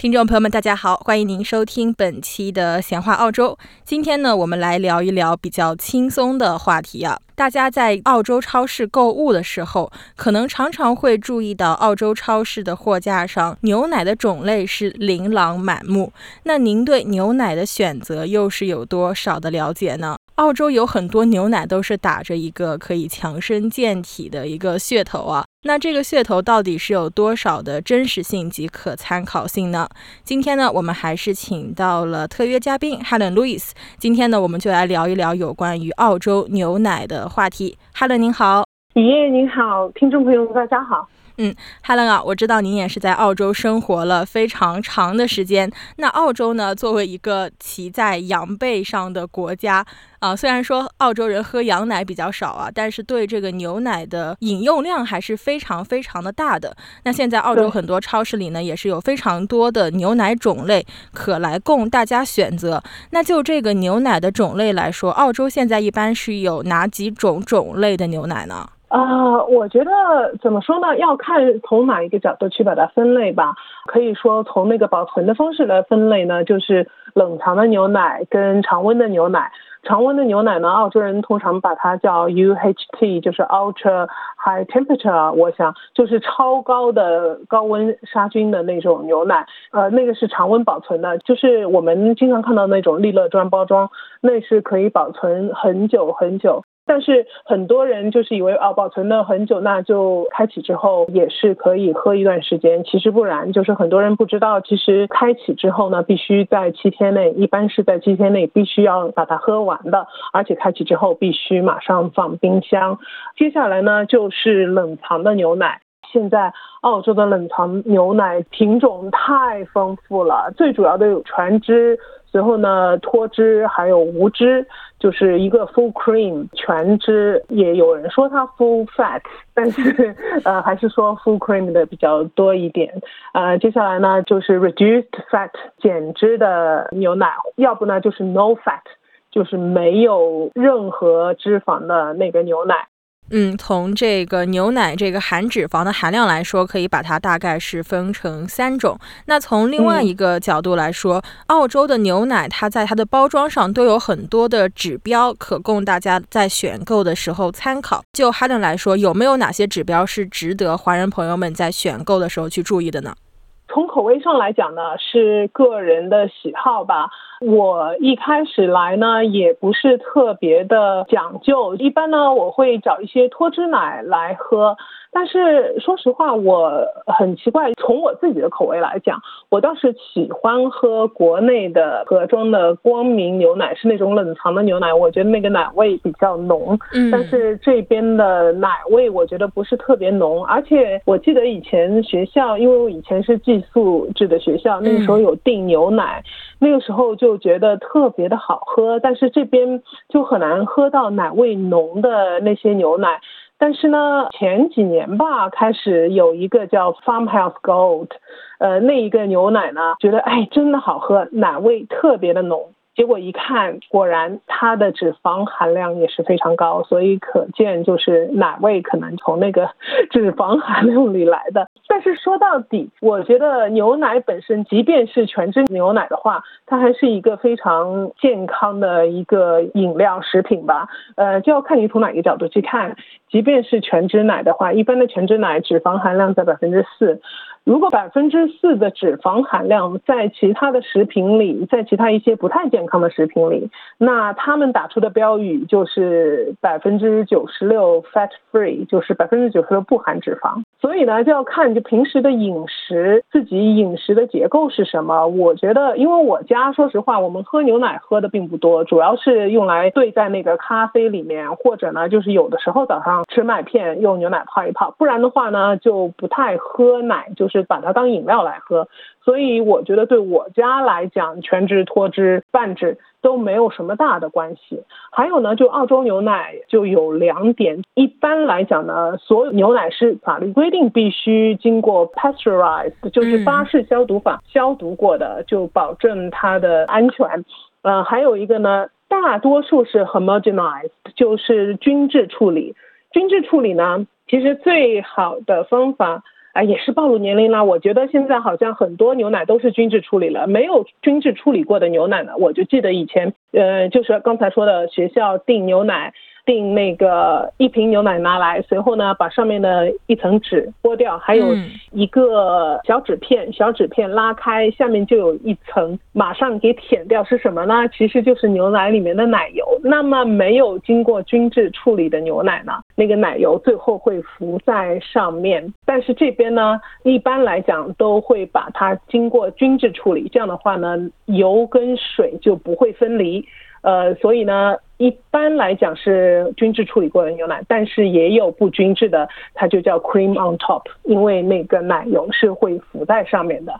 听众朋友们，大家好，欢迎您收听本期的闲话澳洲。今天呢，我们来聊一聊比较轻松的话题啊。大家在澳洲超市购物的时候，可能常常会注意到澳洲超市的货架上牛奶的种类是琳琅满目。那您对牛奶的选择又是有多少的了解呢？澳洲有很多牛奶都是打着一个可以强身健体的一个噱头啊，那这个噱头到底是有多少的真实性及可参考性呢？今天呢，我们还是请到了特约嘉宾 Helen Louis。今天呢，我们就来聊一聊有关于澳洲牛奶的话题。Helen 您好，爷爷您好，听众朋友们大家好。嗯，Helen 啊，我知道您也是在澳洲生活了非常长的时间。那澳洲呢，作为一个骑在羊背上的国家啊，虽然说澳洲人喝羊奶比较少啊，但是对这个牛奶的饮用量还是非常非常的大的。那现在澳洲很多超市里呢，也是有非常多的牛奶种类可来供大家选择。那就这个牛奶的种类来说，澳洲现在一般是有哪几种种类的牛奶呢？啊，我觉得怎么说呢？要看从哪一个角度去把它分类吧。可以说从那个保存的方式来分类呢，就是冷藏的牛奶跟常温的牛奶。常温的牛奶呢，澳洲人通常把它叫 UHT，就是 Ultra High Temperature。我想就是超高的高温杀菌的那种牛奶。呃，那个是常温保存的，就是我们经常看到那种利乐专包装，那是可以保存很久很久。但是很多人就是以为啊，保存了很久，那就开启之后也是可以喝一段时间。其实不然，就是很多人不知道，其实开启之后呢，必须在七天内，一般是在七天内必须要把它喝完的，而且开启之后必须马上放冰箱。接下来呢，就是冷藏的牛奶。现在澳洲的冷藏牛奶品种太丰富了，最主要的有全脂。随后呢，脱脂还有无脂，就是一个 full cream 全脂，也有人说它 full fat，但是呃还是说 full cream 的比较多一点。呃，接下来呢就是 reduced fat 减脂的牛奶，要不呢就是 no fat，就是没有任何脂肪的那个牛奶。嗯，从这个牛奶这个含脂肪的含量来说，可以把它大概是分成三种。那从另外一个角度来说，澳洲的牛奶它在它的包装上都有很多的指标，可供大家在选购的时候参考。就哈登来说，有没有哪些指标是值得华人朋友们在选购的时候去注意的呢？从口味上来讲呢，是个人的喜好吧。我一开始来呢，也不是特别的讲究，一般呢，我会找一些脱脂奶来喝。但是说实话，我很奇怪，从我自己的口味来讲，我倒是喜欢喝国内的盒装的光明牛奶，是那种冷藏的牛奶，我觉得那个奶味比较浓。嗯，但是这边的奶味我觉得不是特别浓，而且我记得以前学校，因为我以前是寄宿制的学校，那个时候有订牛奶，那个时候就觉得特别的好喝，但是这边就很难喝到奶味浓的那些牛奶。但是呢，前几年吧，开始有一个叫 Farmhouse Gold，呃，那一个牛奶呢，觉得哎，真的好喝，奶味特别的浓。结果一看，果然它的脂肪含量也是非常高，所以可见就是奶味可能从那个脂肪含量里来的。但是说到底，我觉得牛奶本身，即便是全脂牛奶的话，它还是一个非常健康的一个饮料食品吧。呃，就要看你从哪个角度去看。即便是全脂奶的话，一般的全脂奶脂肪含量在百分之四。如果百分之四的脂肪含量在其他的食品里，在其他一些不太健康的食品里，那他们打出的标语就是百分之九十六 fat free，就是百分之九十六不含脂肪。所以呢，就要看就平时的饮食，自己饮食的结构是什么。我觉得，因为我家说实话，我们喝牛奶喝的并不多，主要是用来兑在那个咖啡里面，或者呢，就是有的时候早上吃麦片用牛奶泡一泡，不然的话呢，就不太喝奶，就。是把它当饮料来喝，所以我觉得对我家来讲，全脂、脱脂、半脂都没有什么大的关系。还有呢，就澳洲牛奶就有两点，一般来讲呢，所有牛奶是法律规定必须经过 pasteurized，就是巴氏消毒法消毒过的，就保证它的安全。呃，还有一个呢，大多数是 homogenized，就是均质处理。均质处理呢，其实最好的方法。啊，也是暴露年龄了。我觉得现在好像很多牛奶都是均质处理了，没有均质处理过的牛奶呢。我就记得以前，呃，就是刚才说的学校订牛奶。订那个一瓶牛奶拿来，随后呢，把上面的一层纸剥掉，还有一个小纸片，小纸片拉开，下面就有一层，马上给舔掉，是什么呢？其实就是牛奶里面的奶油。那么没有经过均质处理的牛奶呢，那个奶油最后会浮在上面。但是这边呢，一般来讲都会把它经过均质处理，这样的话呢，油跟水就不会分离。呃，所以呢。一般来讲是均质处理过的牛奶，但是也有不均质的，它就叫 cream on top，因为那个奶油是会浮在上面的。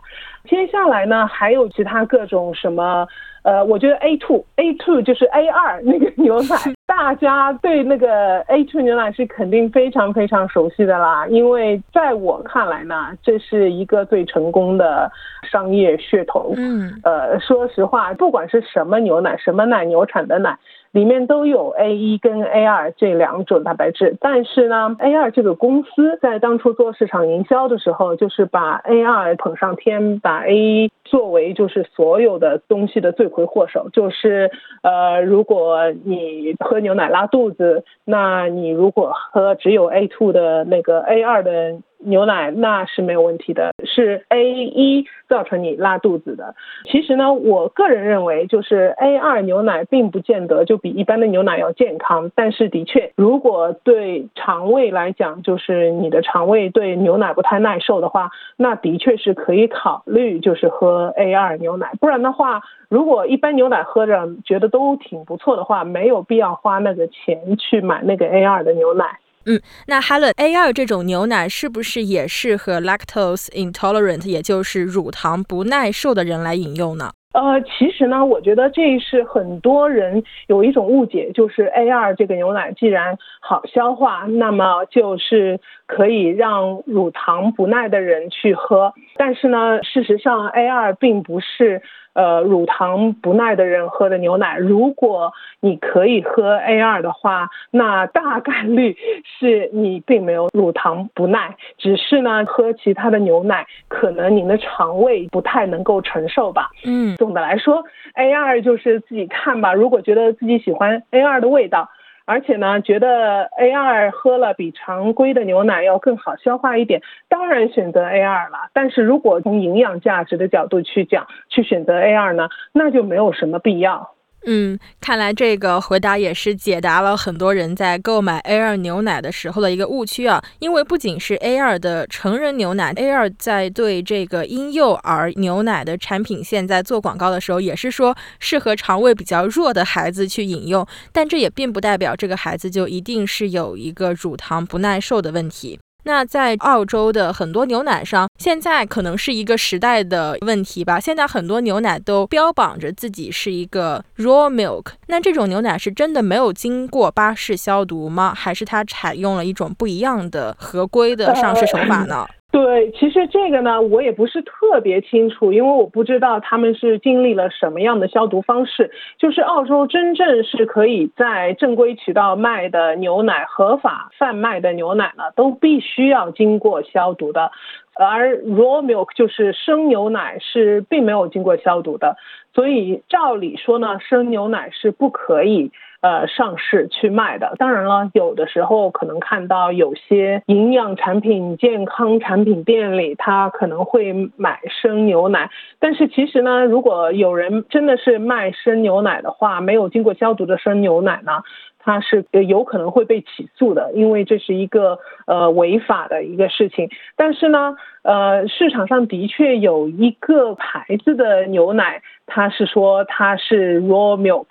接下来呢，还有其他各种什么，呃，我觉得 A two A two 就是 A 二 那个牛奶，大家对那个 A two 牛奶是肯定非常非常熟悉的啦，因为在我看来呢，这是一个最成功的商业噱头。嗯，呃，说实话，不管是什么牛奶，什么奶牛产的奶。里面都有 A 一跟 A 二这两种蛋白质，但是呢，A 二这个公司在当初做市场营销的时候，就是把 A 二捧上天，把 A 一作为就是所有的东西的罪魁祸首，就是呃，如果你喝牛奶拉肚子，那你如果喝只有 A two 的那个 A 二的。牛奶那是没有问题的，是 A 一造成你拉肚子的。其实呢，我个人认为，就是 A 二牛奶并不见得就比一般的牛奶要健康。但是的确，如果对肠胃来讲，就是你的肠胃对牛奶不太耐受的话，那的确是可以考虑就是喝 A 二牛奶。不然的话，如果一般牛奶喝着觉得都挺不错的话，没有必要花那个钱去买那个 A 二的牛奶。嗯，那 Helen A 二这种牛奶是不是也适合 lactose intolerant，也就是乳糖不耐受的人来饮用呢？呃，其实呢，我觉得这是很多人有一种误解，就是 A 二这个牛奶既然好消化，那么就是可以让乳糖不耐的人去喝。但是呢，事实上 A 二并不是。呃，乳糖不耐的人喝的牛奶，如果你可以喝 A 二的话，那大概率是你并没有乳糖不耐，只是呢喝其他的牛奶，可能您的肠胃不太能够承受吧。嗯，总的来说，A 二就是自己看吧。如果觉得自己喜欢 A 二的味道。而且呢，觉得 A 二喝了比常规的牛奶要更好消化一点，当然选择 A 二了。但是如果从营养价值的角度去讲，去选择 A 二呢，那就没有什么必要。嗯，看来这个回答也是解答了很多人在购买 A 二牛奶的时候的一个误区啊。因为不仅是 A 二的成人牛奶，A 二在对这个婴幼儿牛奶的产品线在做广告的时候，也是说适合肠胃比较弱的孩子去饮用。但这也并不代表这个孩子就一定是有一个乳糖不耐受的问题。那在澳洲的很多牛奶上，现在可能是一个时代的问题吧。现在很多牛奶都标榜着自己是一个 raw milk，那这种牛奶是真的没有经过巴氏消毒吗？还是它采用了一种不一样的合规的上市手法呢？对，其实这个呢，我也不是特别清楚，因为我不知道他们是经历了什么样的消毒方式。就是澳洲真正是可以在正规渠道卖的牛奶，合法贩卖的牛奶呢，都必须要经过消毒的。而 raw milk 就是生牛奶是并没有经过消毒的，所以照理说呢，生牛奶是不可以。呃，上市去卖的，当然了，有的时候可能看到有些营养产品、健康产品店里，他可能会买生牛奶。但是其实呢，如果有人真的是卖生牛奶的话，没有经过消毒的生牛奶呢，它是有可能会被起诉的，因为这是一个呃违法的一个事情。但是呢，呃，市场上的确有一个牌子的牛奶，它是说它是 raw milk。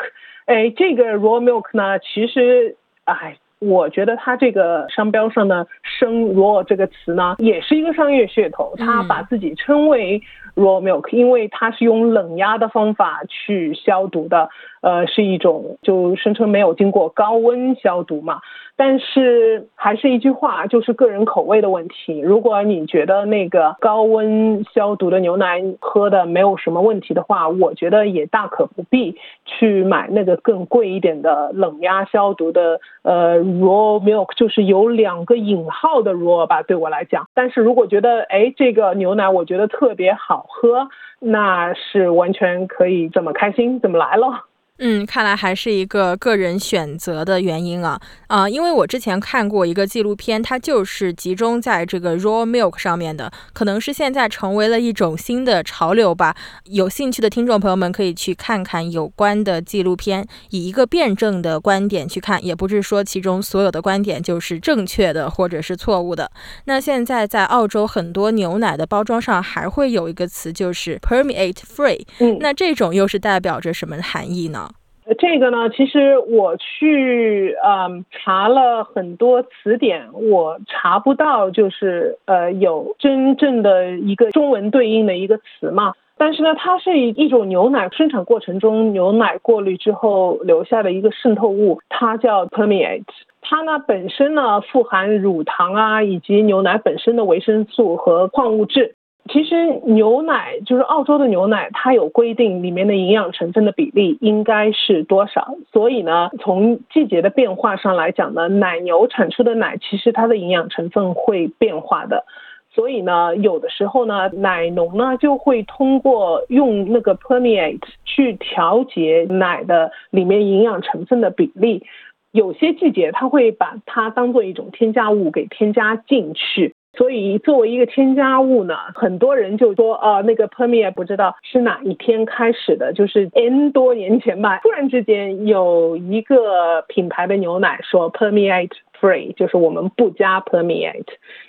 哎，这个 raw milk 呢，其实，哎，我觉得它这个商标上的生 raw 这个词呢，也是一个商业噱头，它把自己称为 raw milk，因为它是用冷压的方法去消毒的，呃，是一种就声称没有经过高温消毒嘛。但是还是一句话，就是个人口味的问题。如果你觉得那个高温消毒的牛奶喝的没有什么问题的话，我觉得也大可不必去买那个更贵一点的冷压消毒的呃 raw milk，就是有两个引号的 raw 吧，对我来讲。但是如果觉得哎这个牛奶我觉得特别好喝，那是完全可以怎么开心怎么来了。嗯，看来还是一个个人选择的原因啊啊！因为我之前看过一个纪录片，它就是集中在这个 raw milk 上面的，可能是现在成为了一种新的潮流吧。有兴趣的听众朋友们可以去看看有关的纪录片，以一个辩证的观点去看，也不是说其中所有的观点就是正确的或者是错误的。那现在在澳洲很多牛奶的包装上还会有一个词，就是 permeate free。嗯，那这种又是代表着什么含义呢？这个呢，其实我去嗯查了很多词典，我查不到就是呃有真正的一个中文对应的一个词嘛。但是呢，它是一一种牛奶生产过程中牛奶过滤之后留下的一个渗透物，它叫 permeate。它呢本身呢富含乳糖啊，以及牛奶本身的维生素和矿物质。其实牛奶就是澳洲的牛奶，它有规定里面的营养成分的比例应该是多少。所以呢，从季节的变化上来讲呢，奶牛产出的奶其实它的营养成分会变化的。所以呢，有的时候呢，奶农呢就会通过用那个 permeate 去调节奶的里面营养成分的比例。有些季节它会把它当做一种添加物给添加进去。所以作为一个添加物呢，很多人就说啊，那个 permeate 不知道是哪一天开始的，就是 N 多年前吧，突然之间有一个品牌的牛奶说 permeate free，就是我们不加 permeate，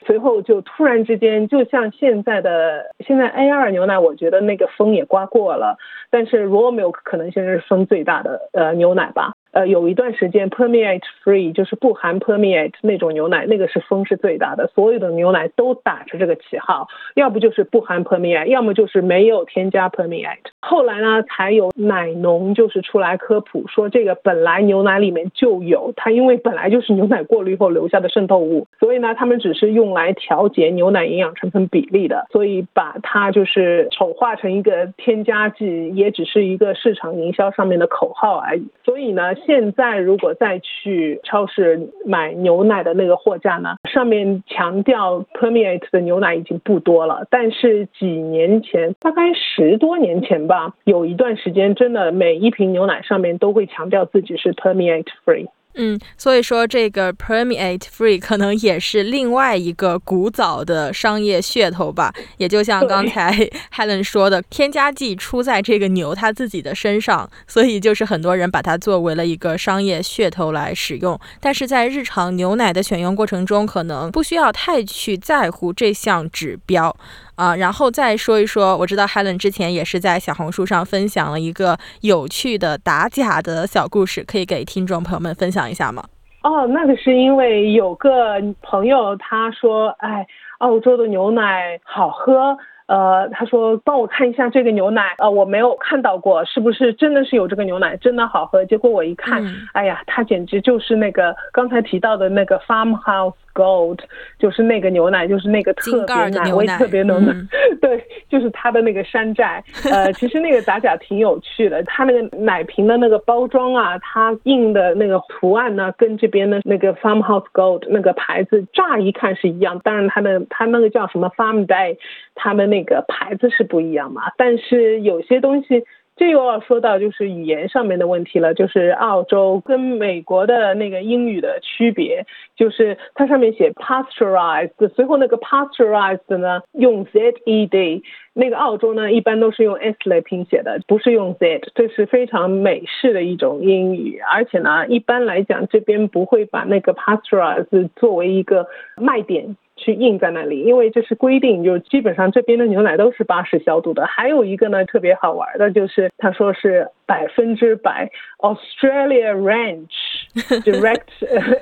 随后就突然之间，就像现在的现在 A 二牛奶，我觉得那个风也刮过了，但是 raw milk 可能现在是风最大的呃牛奶吧。呃，有一段时间 permeate free 就是不含 permeate 那种牛奶，那个是风是最大的，所有的牛奶都打着这个旗号，要不就是不含 permeate，要么就是没有添加 permeate。后来呢，才有奶农就是出来科普说，这个本来牛奶里面就有，它因为本来就是牛奶过滤后留下的渗透物，所以呢，他们只是用来调节牛奶营养成分比例的，所以把它就是丑化成一个添加剂，也只是一个市场营销上面的口号而已。所以呢。现在如果再去超市买牛奶的那个货架呢，上面强调 permeate 的牛奶已经不多了。但是几年前，大概十多年前吧，有一段时间真的每一瓶牛奶上面都会强调自己是 permeate free。嗯，所以说这个 permeate free 可能也是另外一个古早的商业噱头吧。也就像刚才 Helen 说的，添加剂出在这个牛它自己的身上，所以就是很多人把它作为了一个商业噱头来使用。但是在日常牛奶的选用过程中，可能不需要太去在乎这项指标。啊，然后再说一说，我知道 Helen 之前也是在小红书上分享了一个有趣的打假的小故事，可以给听众朋友们分享一下吗？哦，那个是因为有个朋友他说，哎，澳洲的牛奶好喝。呃，他说帮我看一下这个牛奶，呃，我没有看到过，是不是真的是有这个牛奶，真的好喝？结果我一看，哎呀，它简直就是那个刚才提到的那个 Farmhouse Gold，就是那个牛奶，就是那个特别奶味特别浓的，对，就是它的那个山寨。呃，其实那个打假挺有趣的，它那个奶瓶的那个包装啊，它印的那个图案呢，跟这边的那个 Farmhouse Gold 那个牌子乍一看是一样，当然它的它那个叫什么 Farm Day，他们。那个牌子是不一样嘛，但是有些东西，这又要说到就是语言上面的问题了，就是澳洲跟美国的那个英语的区别，就是它上面写 pasteurized，随后那个 pasteurized 呢用 z e d，那个澳洲呢一般都是用 s 来拼写的，不是用 z，这是非常美式的一种英语，而且呢一般来讲这边不会把那个 pasteurized 作为一个卖点。去印在那里，因为这是规定，就基本上这边的牛奶都是巴氏消毒的。还有一个呢，特别好玩的，就是他说是百分之百 Australia Ranch Direct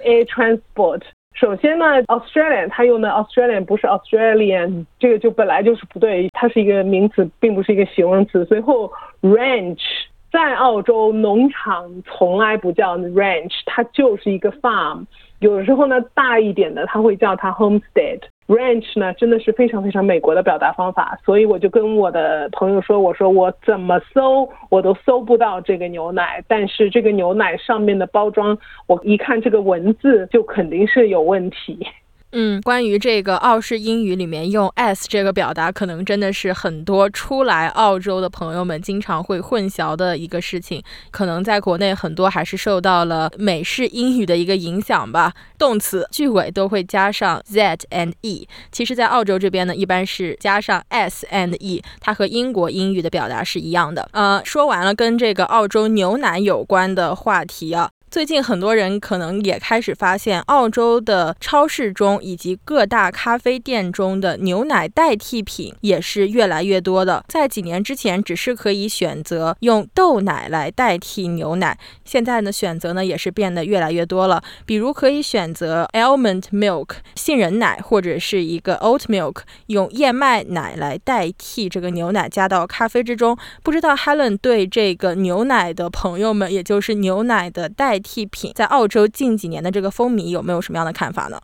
Air Transport。首先呢，Australian 它用的 Australian 不是 Australian，这个就本来就是不对，它是一个名词，并不是一个形容词。随后 Ranch 在澳洲农场从来不叫 Ranch，它就是一个 farm。有的时候呢，大一点的他会叫它 homestead。Ranch 呢，真的是非常非常美国的表达方法，所以我就跟我的朋友说，我说我怎么搜我都搜不到这个牛奶，但是这个牛奶上面的包装，我一看这个文字就肯定是有问题。嗯，关于这个澳式英语里面用 s 这个表达，可能真的是很多初来澳洲的朋友们经常会混淆的一个事情。可能在国内很多还是受到了美式英语的一个影响吧，动词句尾都会加上 z and e。其实，在澳洲这边呢，一般是加上 s and e，它和英国英语的表达是一样的。呃，说完了跟这个澳洲牛奶有关的话题啊。最近很多人可能也开始发现，澳洲的超市中以及各大咖啡店中的牛奶代替品也是越来越多的。在几年之前，只是可以选择用豆奶来代替牛奶，现在呢，选择呢也是变得越来越多了。比如可以选择 almond milk 杏仁奶，或者是一个 oat milk 用燕麦奶来代替这个牛奶加到咖啡之中。不知道 Helen 对这个牛奶的朋友们，也就是牛奶的代替品在澳洲近几年的这个风靡有没有什么样的看法呢？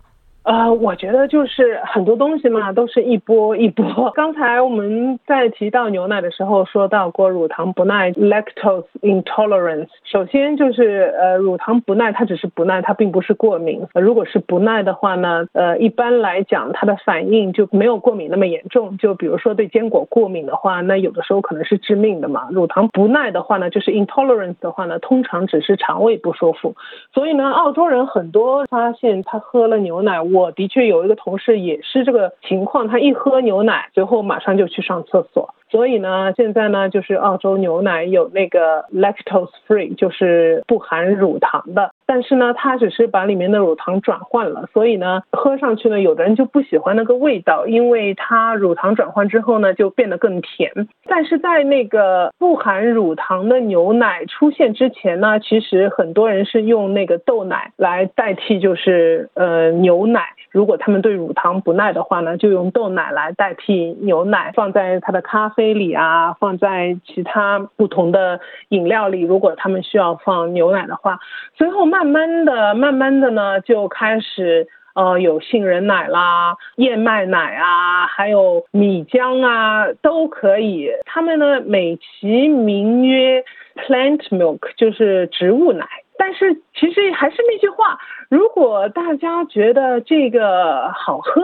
呃，我觉得就是很多东西嘛，都是一波一波。刚才我们在提到牛奶的时候，说到过乳糖不耐 （lactose intolerance）。首先就是呃，乳糖不耐，它只是不耐，它并不是过敏。如果是不耐的话呢，呃，一般来讲，它的反应就没有过敏那么严重。就比如说对坚果过敏的话，那有的时候可能是致命的嘛。乳糖不耐的话呢，就是 intolerance 的话呢，通常只是肠胃不舒服。所以呢，澳洲人很多发现他喝了牛奶。我的确有一个同事也是这个情况，他一喝牛奶，随后马上就去上厕所。所以呢，现在呢，就是澳洲牛奶有那个 lactose free，就是不含乳糖的。但是呢，它只是把里面的乳糖转换了，所以呢，喝上去呢，有的人就不喜欢那个味道，因为它乳糖转换之后呢，就变得更甜。但是在那个不含乳糖的牛奶出现之前呢，其实很多人是用那个豆奶来代替，就是呃牛奶。如果他们对乳糖不耐的话呢，就用豆奶来代替牛奶，放在他的咖啡里啊，放在其他不同的饮料里。如果他们需要放牛奶的话，随后慢慢的、慢慢的呢，就开始呃有杏仁奶啦、燕麦奶啊，还有米浆啊，都可以。他们呢美其名曰 plant milk，就是植物奶。但是其实还是那句话，如果大家觉得这个好喝，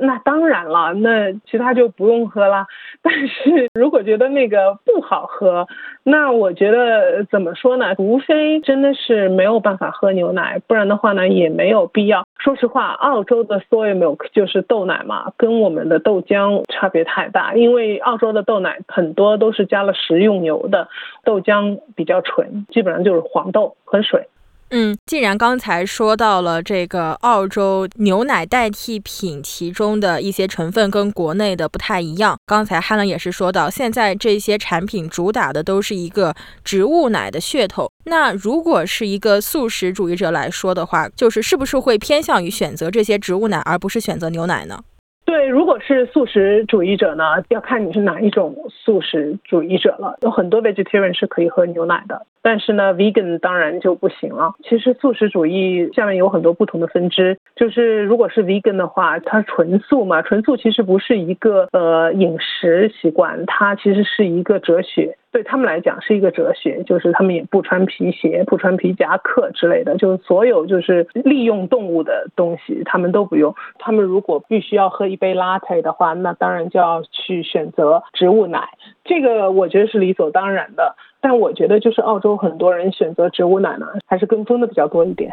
那当然了，那其他就不用喝了。但是如果觉得那个不好喝，那我觉得怎么说呢？无非真的是没有办法喝牛奶，不然的话呢，也没有必要。说实话，澳洲的 soy milk 就是豆奶嘛，跟我们的豆浆差别太大。因为澳洲的豆奶很多都是加了食用油的，豆浆比较纯，基本上就是黄豆和水。嗯，既然刚才说到了这个澳洲牛奶代替品，其中的一些成分跟国内的不太一样。刚才汉伦也是说到，现在这些产品主打的都是一个植物奶的噱头。那如果是一个素食主义者来说的话，就是是不是会偏向于选择这些植物奶，而不是选择牛奶呢？对，如果是素食主义者呢，要看你是哪一种素食主义者了。有很多 vegetarian 是可以喝牛奶的，但是呢，vegan 当然就不行了。其实素食主义下面有很多不同的分支，就是如果是 vegan 的话，它纯素嘛，纯素其实不是一个呃饮食习惯，它其实是一个哲学。对他们来讲是一个哲学，就是他们也不穿皮鞋、不穿皮夹克之类的，就是所有就是利用动物的东西，他们都不用。他们如果必须要喝一杯 latte 的话，那当然就要去选择植物奶，这个我觉得是理所当然的。但我觉得就是澳洲很多人选择植物奶呢，还是跟风的比较多一点。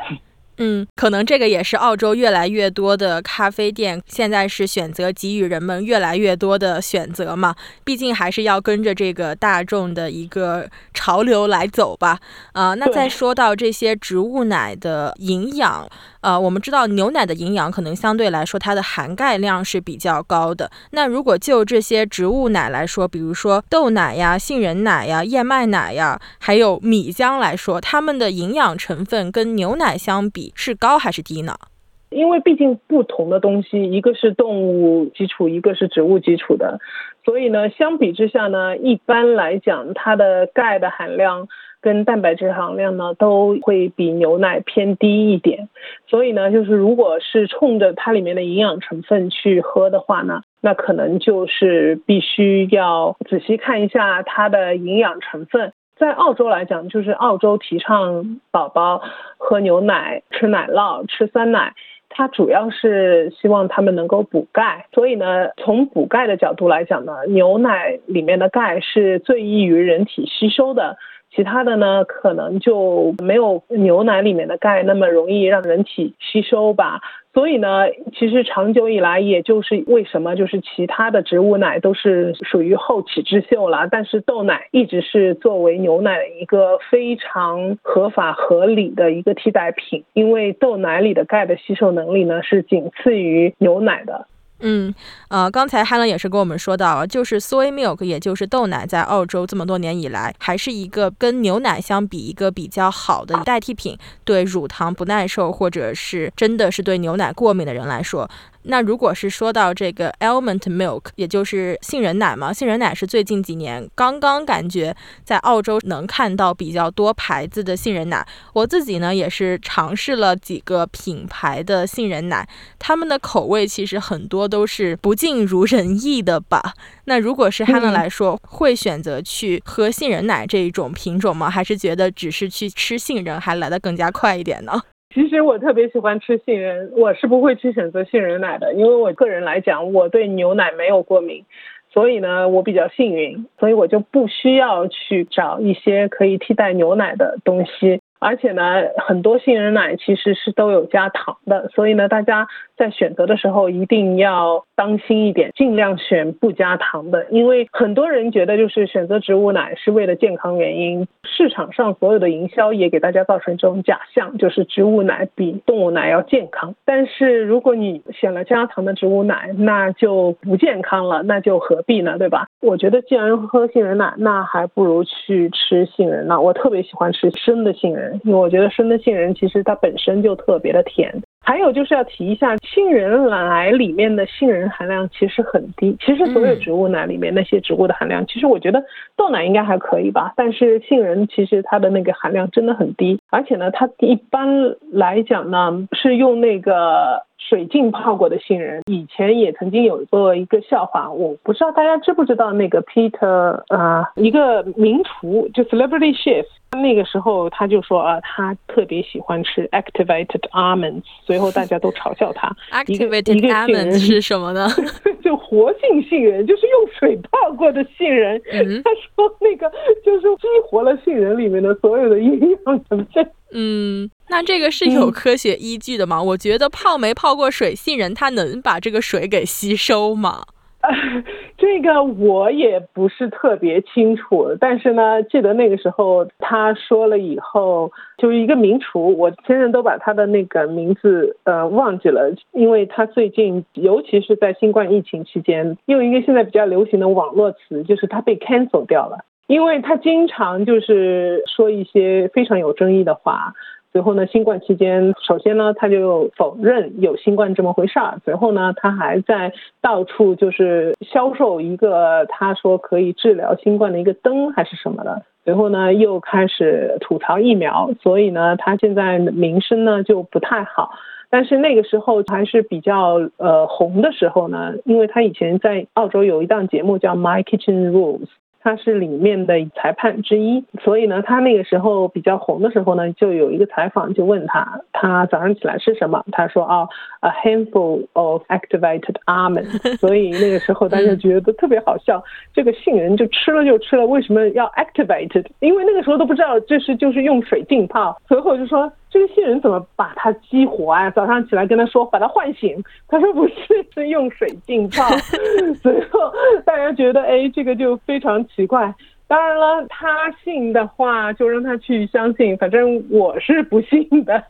嗯，可能这个也是澳洲越来越多的咖啡店现在是选择给予人们越来越多的选择嘛。毕竟还是要跟着这个大众的一个潮流来走吧。啊，那再说到这些植物奶的营养。呃，我们知道牛奶的营养可能相对来说它的含钙量是比较高的。那如果就这些植物奶来说，比如说豆奶呀、杏仁奶呀、燕麦奶呀，还有米浆来说，它们的营养成分跟牛奶相比是高还是低呢？因为毕竟不同的东西，一个是动物基础，一个是植物基础的，所以呢，相比之下呢，一般来讲，它的钙的含量。跟蛋白质含量呢都会比牛奶偏低一点，所以呢，就是如果是冲着它里面的营养成分去喝的话呢，那可能就是必须要仔细看一下它的营养成分。在澳洲来讲，就是澳洲提倡宝宝喝牛奶、吃奶酪、吃酸奶，它主要是希望他们能够补钙。所以呢，从补钙的角度来讲呢，牛奶里面的钙是最易于人体吸收的。其他的呢，可能就没有牛奶里面的钙那么容易让人体吸收吧。所以呢，其实长久以来，也就是为什么就是其他的植物奶都是属于后起之秀了，但是豆奶一直是作为牛奶的一个非常合法合理的一个替代品，因为豆奶里的钙的吸收能力呢是仅次于牛奶的。嗯，呃，刚才汉伦也是跟我们说到，就是 soy milk，也就是豆奶，在澳洲这么多年以来，还是一个跟牛奶相比一个比较好的代替品，对乳糖不耐受或者是真的是对牛奶过敏的人来说。那如果是说到这个 almond milk，也就是杏仁奶嘛，杏仁奶是最近几年刚刚感觉在澳洲能看到比较多牌子的杏仁奶。我自己呢也是尝试了几个品牌的杏仁奶，他们的口味其实很多都是不尽如人意的吧。那如果是哈伦来说，会选择去喝杏仁奶这一种品种吗？还是觉得只是去吃杏仁还来得更加快一点呢？其实我特别喜欢吃杏仁，我是不会去选择杏仁奶的，因为我个人来讲，我对牛奶没有过敏，所以呢，我比较幸运，所以我就不需要去找一些可以替代牛奶的东西。而且呢，很多杏仁奶其实是都有加糖的，所以呢，大家在选择的时候一定要当心一点，尽量选不加糖的。因为很多人觉得就是选择植物奶是为了健康原因，市场上所有的营销也给大家造成这种假象，就是植物奶比动物奶要健康。但是如果你选了加糖的植物奶，那就不健康了，那就何必呢？对吧？我觉得既然喝杏仁奶，那还不如去吃杏仁呢。我特别喜欢吃生的杏仁。因为我觉得生的杏仁其实它本身就特别的甜，还有就是要提一下，杏仁奶里面的杏仁含量其实很低。其实所有植物奶里面那些植物的含量，其实我觉得豆奶应该还可以吧，但是杏仁其实它的那个含量真的很低，而且呢，它一般来讲呢是用那个。水浸泡过的杏仁，以前也曾经有过一个笑话，我不知道大家知不知道那个 Peter 啊，一个名厨，就 Celebrity Chef，那个时候他就说啊，他特别喜欢吃 Activated Almonds，随后大家都嘲笑他。Activated Almonds 是什么呢？就活性杏仁，就是用水泡过的杏仁。他说那个就是激活了杏仁里面的所有的营养成分。嗯。那这个是有科学依据的吗？我觉得泡没泡过水杏仁，它能把这个水给吸收吗？这个我也不是特别清楚，但是呢，记得那个时候他说了以后，就是一个名厨，我现在都把他的那个名字呃忘记了，因为他最近，尤其是在新冠疫情期间，用一个现在比较流行的网络词，就是他被 cancel 掉了，因为他经常就是说一些非常有争议的话。随后呢，新冠期间，首先呢，他就否认有新冠这么回事儿。随后呢，他还在到处就是销售一个他说可以治疗新冠的一个灯还是什么的。随后呢，又开始吐槽疫苗，所以呢，他现在名声呢就不太好。但是那个时候还是比较呃红的时候呢，因为他以前在澳洲有一档节目叫 My Kitchen Rules。他是里面的裁判之一，所以呢，他那个时候比较红的时候呢，就有一个采访就问他，他早上起来吃什么？他说啊，a handful of activated almonds。所以那个时候大家觉得特别好笑，这个杏仁就吃了就吃了，为什么要 activated？因为那个时候都不知道这是就是用水浸泡，随后就说这个杏仁怎么把它激活啊？早上起来跟他说把它唤醒，他说不是，是用水浸泡。随后大家觉得，哎，这个就非常奇怪。当然了，他信的话就让他去相信，反正我是不信的。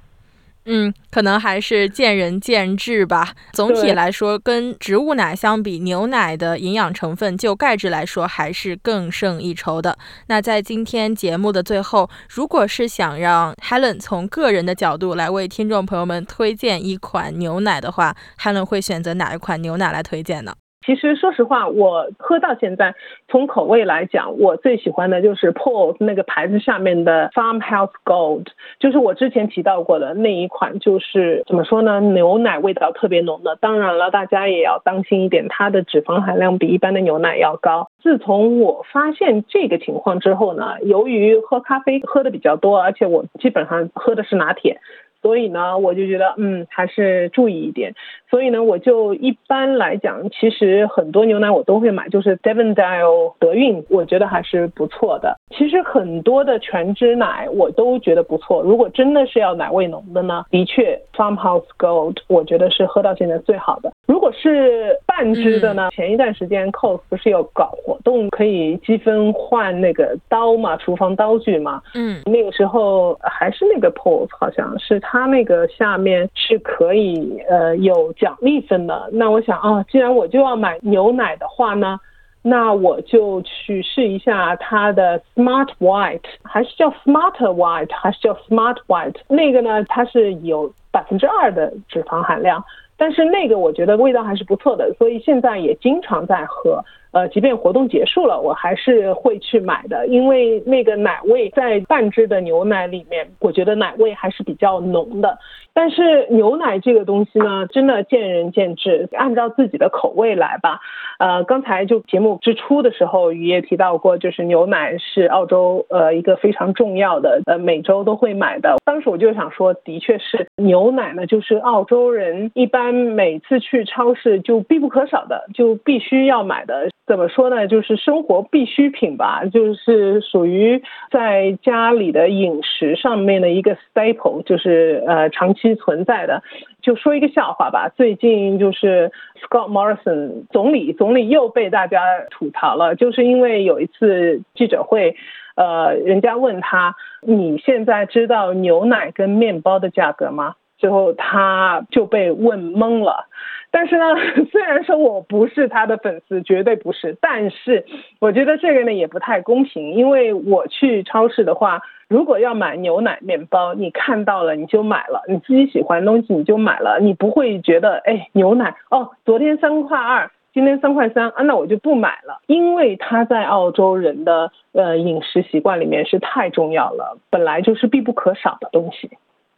嗯，可能还是见仁见智吧。总体来说，跟植物奶相比，牛奶的营养成分就钙质来说还是更胜一筹的。那在今天节目的最后，如果是想让 Helen 从个人的角度来为听众朋友们推荐一款牛奶的话，Helen 会选择哪一款牛奶来推荐呢？其实说实话，我喝到现在，从口味来讲，我最喜欢的就是 Paul 那个牌子下面的 Farmhouse Gold，就是我之前提到过的那一款，就是怎么说呢，牛奶味道特别浓的。当然了，大家也要当心一点，它的脂肪含量比一般的牛奶要高。自从我发现这个情况之后呢，由于喝咖啡喝的比较多，而且我基本上喝的是拿铁。所以呢，我就觉得，嗯，还是注意一点。所以呢，我就一般来讲，其实很多牛奶我都会买，就是 Devondale 德运，我觉得还是不错的。其实很多的全脂奶我都觉得不错。如果真的是要奶味浓的呢，的确 Farmhouse Gold 我觉得是喝到现在最好的。如果是半脂的呢，前一段时间 c o s 不是有搞活动，可以积分换那个刀嘛，厨房刀具嘛。嗯，那个时候还是那个 Pulse，好像是。它那个下面是可以呃有奖励分的，那我想啊，既然我就要买牛奶的话呢，那我就去试一下它的 Smart White，还是叫 Smart White，还是叫 Smart White？那个呢，它是有百分之二的脂肪含量，但是那个我觉得味道还是不错的，所以现在也经常在喝。呃，即便活动结束了，我还是会去买的，因为那个奶味在半支的牛奶里面，我觉得奶味还是比较浓的。但是牛奶这个东西呢，真的见仁见智，按照自己的口味来吧。呃，刚才就节目之初的时候，雨也提到过，就是牛奶是澳洲呃一个非常重要的，呃每周都会买的。当时我就想说，的确是牛奶呢，就是澳洲人一般每次去超市就必不可少的，就必须要买的。怎么说呢？就是生活必需品吧，就是属于在家里的饮食上面的一个 staple，就是呃长期存在的。就说一个笑话吧，最近就是 Scott Morrison 总理，总理又被大家吐槽了，就是因为有一次记者会，呃，人家问他，你现在知道牛奶跟面包的价格吗？最后他就被问懵了。但是呢，虽然说我不是他的粉丝，绝对不是，但是我觉得这个呢也不太公平，因为我去超市的话，如果要买牛奶、面包，你看到了你就买了，你自己喜欢的东西你就买了，你不会觉得哎牛奶哦，昨天三块二，今天三块三啊，那我就不买了，因为它在澳洲人的呃饮食习惯里面是太重要了，本来就是必不可少的东西。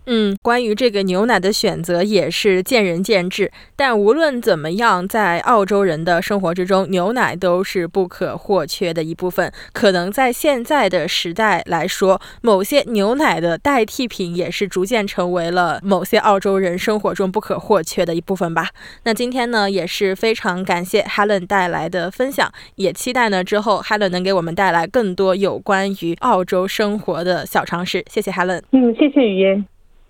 嗯，关于这个牛奶的选择也是见仁见智，但无论怎么样，在澳洲人的生活之中，牛奶都是不可或缺的一部分。可能在现在的时代来说，某些牛奶的代替品也是逐渐成为了某些澳洲人生活中不可或缺的一部分吧。那今天呢，也是非常感谢 Helen 带来的分享，也期待呢之后 Helen 能给我们带来更多有关于澳洲生活的小常识。谢谢 Helen。嗯，谢谢雨嫣。